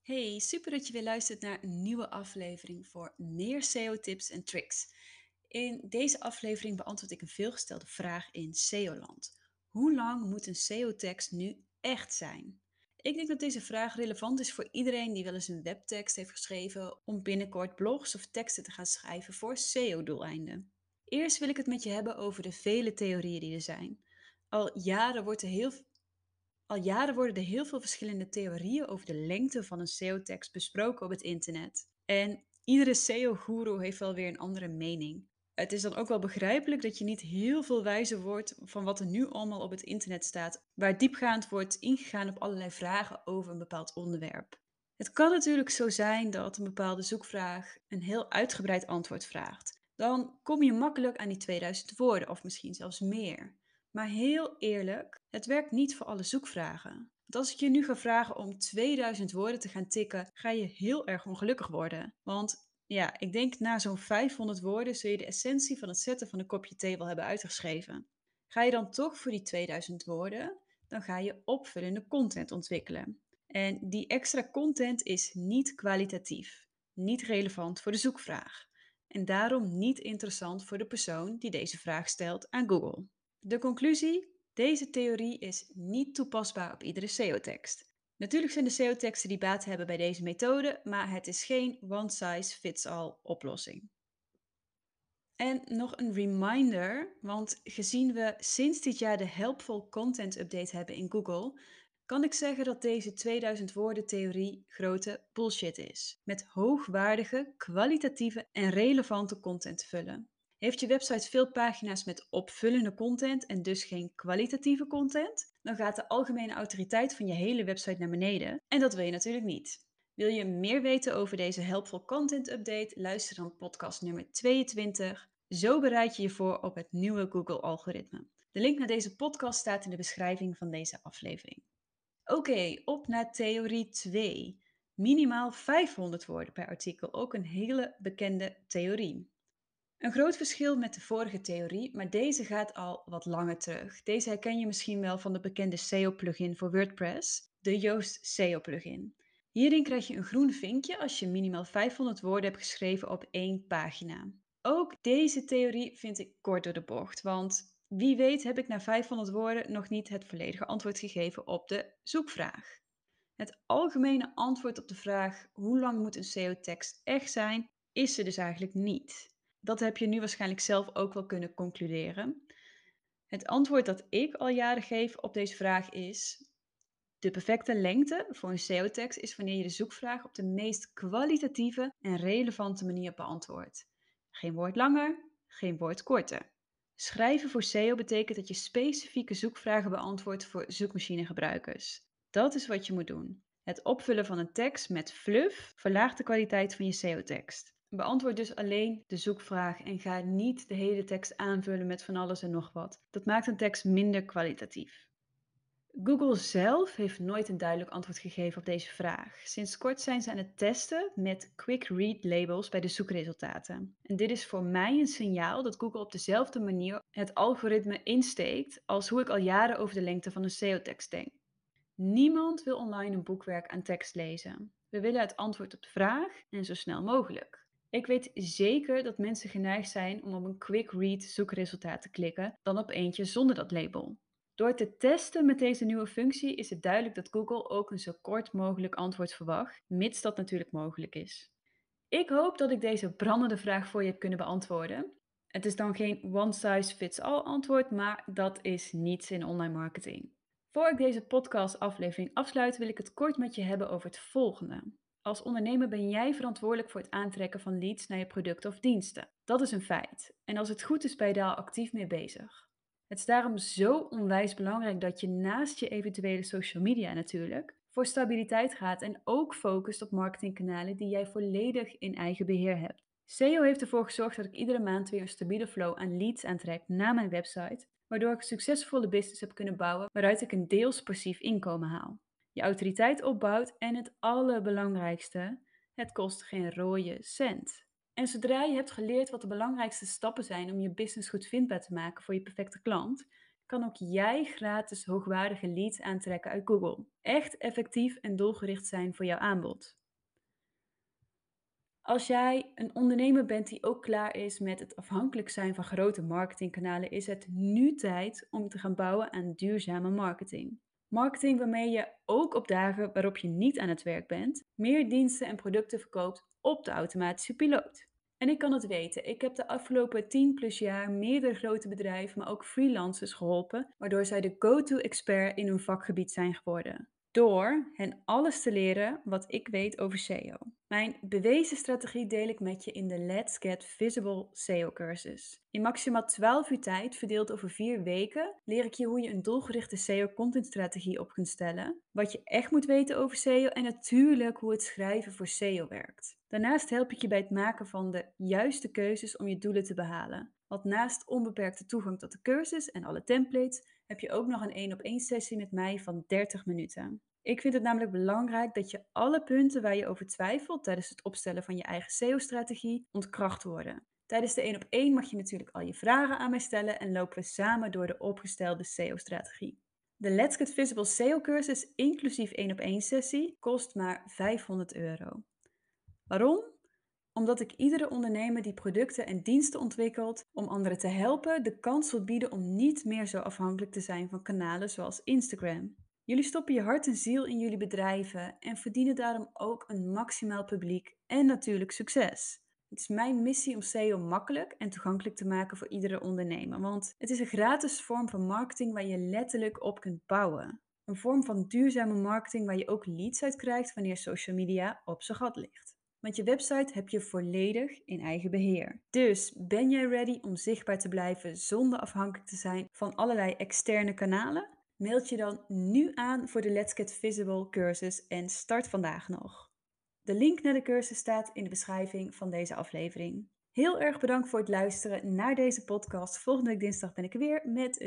Hey, super dat je weer luistert naar een nieuwe aflevering voor meer SEO-tips en tricks. In deze aflevering beantwoord ik een veelgestelde vraag in SEO-land. Hoe lang moet een SEO-tekst nu echt zijn? Ik denk dat deze vraag relevant is voor iedereen die wel eens een webtekst heeft geschreven om binnenkort blogs of teksten te gaan schrijven voor SEO-doeleinden. Eerst wil ik het met je hebben over de vele theorieën die er zijn. Al jaren wordt er heel al jaren worden er heel veel verschillende theorieën over de lengte van een SEO-tekst besproken op het internet. En iedere SEO-guru heeft wel weer een andere mening. Het is dan ook wel begrijpelijk dat je niet heel veel wijzer wordt van wat er nu allemaal op het internet staat, waar diepgaand wordt ingegaan op allerlei vragen over een bepaald onderwerp. Het kan natuurlijk zo zijn dat een bepaalde zoekvraag een heel uitgebreid antwoord vraagt. Dan kom je makkelijk aan die 2000 woorden of misschien zelfs meer. Maar heel eerlijk, het werkt niet voor alle zoekvragen. Want als ik je nu ga vragen om 2000 woorden te gaan tikken, ga je heel erg ongelukkig worden. Want ja, ik denk na zo'n 500 woorden zul je de essentie van het zetten van een kopje thee wel hebben uitgeschreven. Ga je dan toch voor die 2000 woorden, dan ga je opvullende content ontwikkelen. En die extra content is niet kwalitatief, niet relevant voor de zoekvraag en daarom niet interessant voor de persoon die deze vraag stelt aan Google. De conclusie? Deze theorie is niet toepasbaar op iedere SEO-tekst. Natuurlijk zijn er SEO-teksten die baat hebben bij deze methode, maar het is geen one-size-fits-all oplossing. En nog een reminder, want gezien we sinds dit jaar de Helpful Content Update hebben in Google, kan ik zeggen dat deze 2000 woorden theorie grote bullshit is. Met hoogwaardige, kwalitatieve en relevante content te vullen. Heeft je website veel pagina's met opvullende content en dus geen kwalitatieve content? Dan gaat de algemene autoriteit van je hele website naar beneden en dat wil je natuurlijk niet. Wil je meer weten over deze Helpful Content Update? Luister dan podcast nummer 22. Zo bereid je je voor op het nieuwe Google-algoritme. De link naar deze podcast staat in de beschrijving van deze aflevering. Oké, op naar theorie 2. Minimaal 500 woorden per artikel, ook een hele bekende theorie. Een groot verschil met de vorige theorie, maar deze gaat al wat langer terug. Deze herken je misschien wel van de bekende SEO-plugin voor WordPress, de Yoast SEO-plugin. Hierin krijg je een groen vinkje als je minimaal 500 woorden hebt geschreven op één pagina. Ook deze theorie vind ik kort door de bocht, want wie weet heb ik na 500 woorden nog niet het volledige antwoord gegeven op de zoekvraag. Het algemene antwoord op de vraag hoe lang moet een SEO-tekst echt zijn, is er dus eigenlijk niet dat heb je nu waarschijnlijk zelf ook wel kunnen concluderen. Het antwoord dat ik al jaren geef op deze vraag is: de perfecte lengte voor een SEO-tekst is wanneer je de zoekvraag op de meest kwalitatieve en relevante manier beantwoordt. Geen woord langer, geen woord korter. Schrijven voor SEO betekent dat je specifieke zoekvragen beantwoordt voor zoekmachinegebruikers. Dat is wat je moet doen. Het opvullen van een tekst met fluff verlaagt de kwaliteit van je SEO-tekst. Beantwoord dus alleen de zoekvraag en ga niet de hele tekst aanvullen met van alles en nog wat. Dat maakt een tekst minder kwalitatief. Google zelf heeft nooit een duidelijk antwoord gegeven op deze vraag. Sinds kort zijn ze aan het testen met quick read labels bij de zoekresultaten. En dit is voor mij een signaal dat Google op dezelfde manier het algoritme insteekt als hoe ik al jaren over de lengte van een SEO-tekst denk. Niemand wil online een boekwerk aan tekst lezen. We willen het antwoord op de vraag en zo snel mogelijk. Ik weet zeker dat mensen geneigd zijn om op een quick read zoekresultaat te klikken dan op eentje zonder dat label. Door te testen met deze nieuwe functie is het duidelijk dat Google ook een zo kort mogelijk antwoord verwacht, mits dat natuurlijk mogelijk is. Ik hoop dat ik deze brandende vraag voor je heb kunnen beantwoorden. Het is dan geen one size fits all antwoord, maar dat is niets in online marketing. Voor ik deze podcast aflevering afsluit, wil ik het kort met je hebben over het volgende. Als ondernemer ben jij verantwoordelijk voor het aantrekken van leads naar je producten of diensten. Dat is een feit. En als het goed is, ben je daar actief mee bezig. Het is daarom zo onwijs belangrijk dat je naast je eventuele social media natuurlijk voor stabiliteit gaat en ook focust op marketingkanalen die jij volledig in eigen beheer hebt. SEO heeft ervoor gezorgd dat ik iedere maand weer een stabiele flow aan leads aantrek naar mijn website, waardoor ik een succesvolle business heb kunnen bouwen waaruit ik een deels passief inkomen haal je autoriteit opbouwt en het allerbelangrijkste, het kost geen rode cent. En zodra je hebt geleerd wat de belangrijkste stappen zijn om je business goed vindbaar te maken voor je perfecte klant, kan ook jij gratis hoogwaardige leads aantrekken uit Google. Echt effectief en doelgericht zijn voor jouw aanbod. Als jij een ondernemer bent die ook klaar is met het afhankelijk zijn van grote marketingkanalen, is het nu tijd om te gaan bouwen aan duurzame marketing. Marketing waarmee je ook op dagen waarop je niet aan het werk bent, meer diensten en producten verkoopt op de automatische piloot. En ik kan het weten, ik heb de afgelopen 10 plus jaar meerdere grote bedrijven, maar ook freelancers geholpen, waardoor zij de go-to-expert in hun vakgebied zijn geworden door hen alles te leren wat ik weet over SEO. Mijn bewezen strategie deel ik met je in de Let's Get Visible SEO cursus. In maximaal 12 uur tijd, verdeeld over 4 weken, leer ik je hoe je een doelgerichte SEO contentstrategie op kunt stellen, wat je echt moet weten over SEO en natuurlijk hoe het schrijven voor SEO werkt. Daarnaast help ik je bij het maken van de juiste keuzes om je doelen te behalen. Want naast onbeperkte toegang tot de cursus en alle templates heb je ook nog een 1 op 1 sessie met mij van 30 minuten. Ik vind het namelijk belangrijk dat je alle punten waar je over twijfelt tijdens het opstellen van je eigen SEO-strategie ontkracht worden. Tijdens de 1 op 1 mag je natuurlijk al je vragen aan mij stellen en lopen we samen door de opgestelde SEO-strategie. De Let's Get Visible SEO-cursus inclusief 1 op 1 sessie kost maar 500 euro. Waarom? Omdat ik iedere ondernemer die producten en diensten ontwikkelt om anderen te helpen, de kans wil bieden om niet meer zo afhankelijk te zijn van kanalen zoals Instagram. Jullie stoppen je hart en ziel in jullie bedrijven en verdienen daarom ook een maximaal publiek en natuurlijk succes. Het is mijn missie om SEO makkelijk en toegankelijk te maken voor iedere ondernemer, want het is een gratis vorm van marketing waar je letterlijk op kunt bouwen. Een vorm van duurzame marketing waar je ook leads uit krijgt wanneer social media op zijn gat ligt. Want je website heb je volledig in eigen beheer. Dus ben jij ready om zichtbaar te blijven zonder afhankelijk te zijn van allerlei externe kanalen? Meld je dan nu aan voor de Let's Get Visible cursus en start vandaag nog. De link naar de cursus staat in de beschrijving van deze aflevering. Heel erg bedankt voor het luisteren naar deze podcast. Volgende week dinsdag ben ik er weer met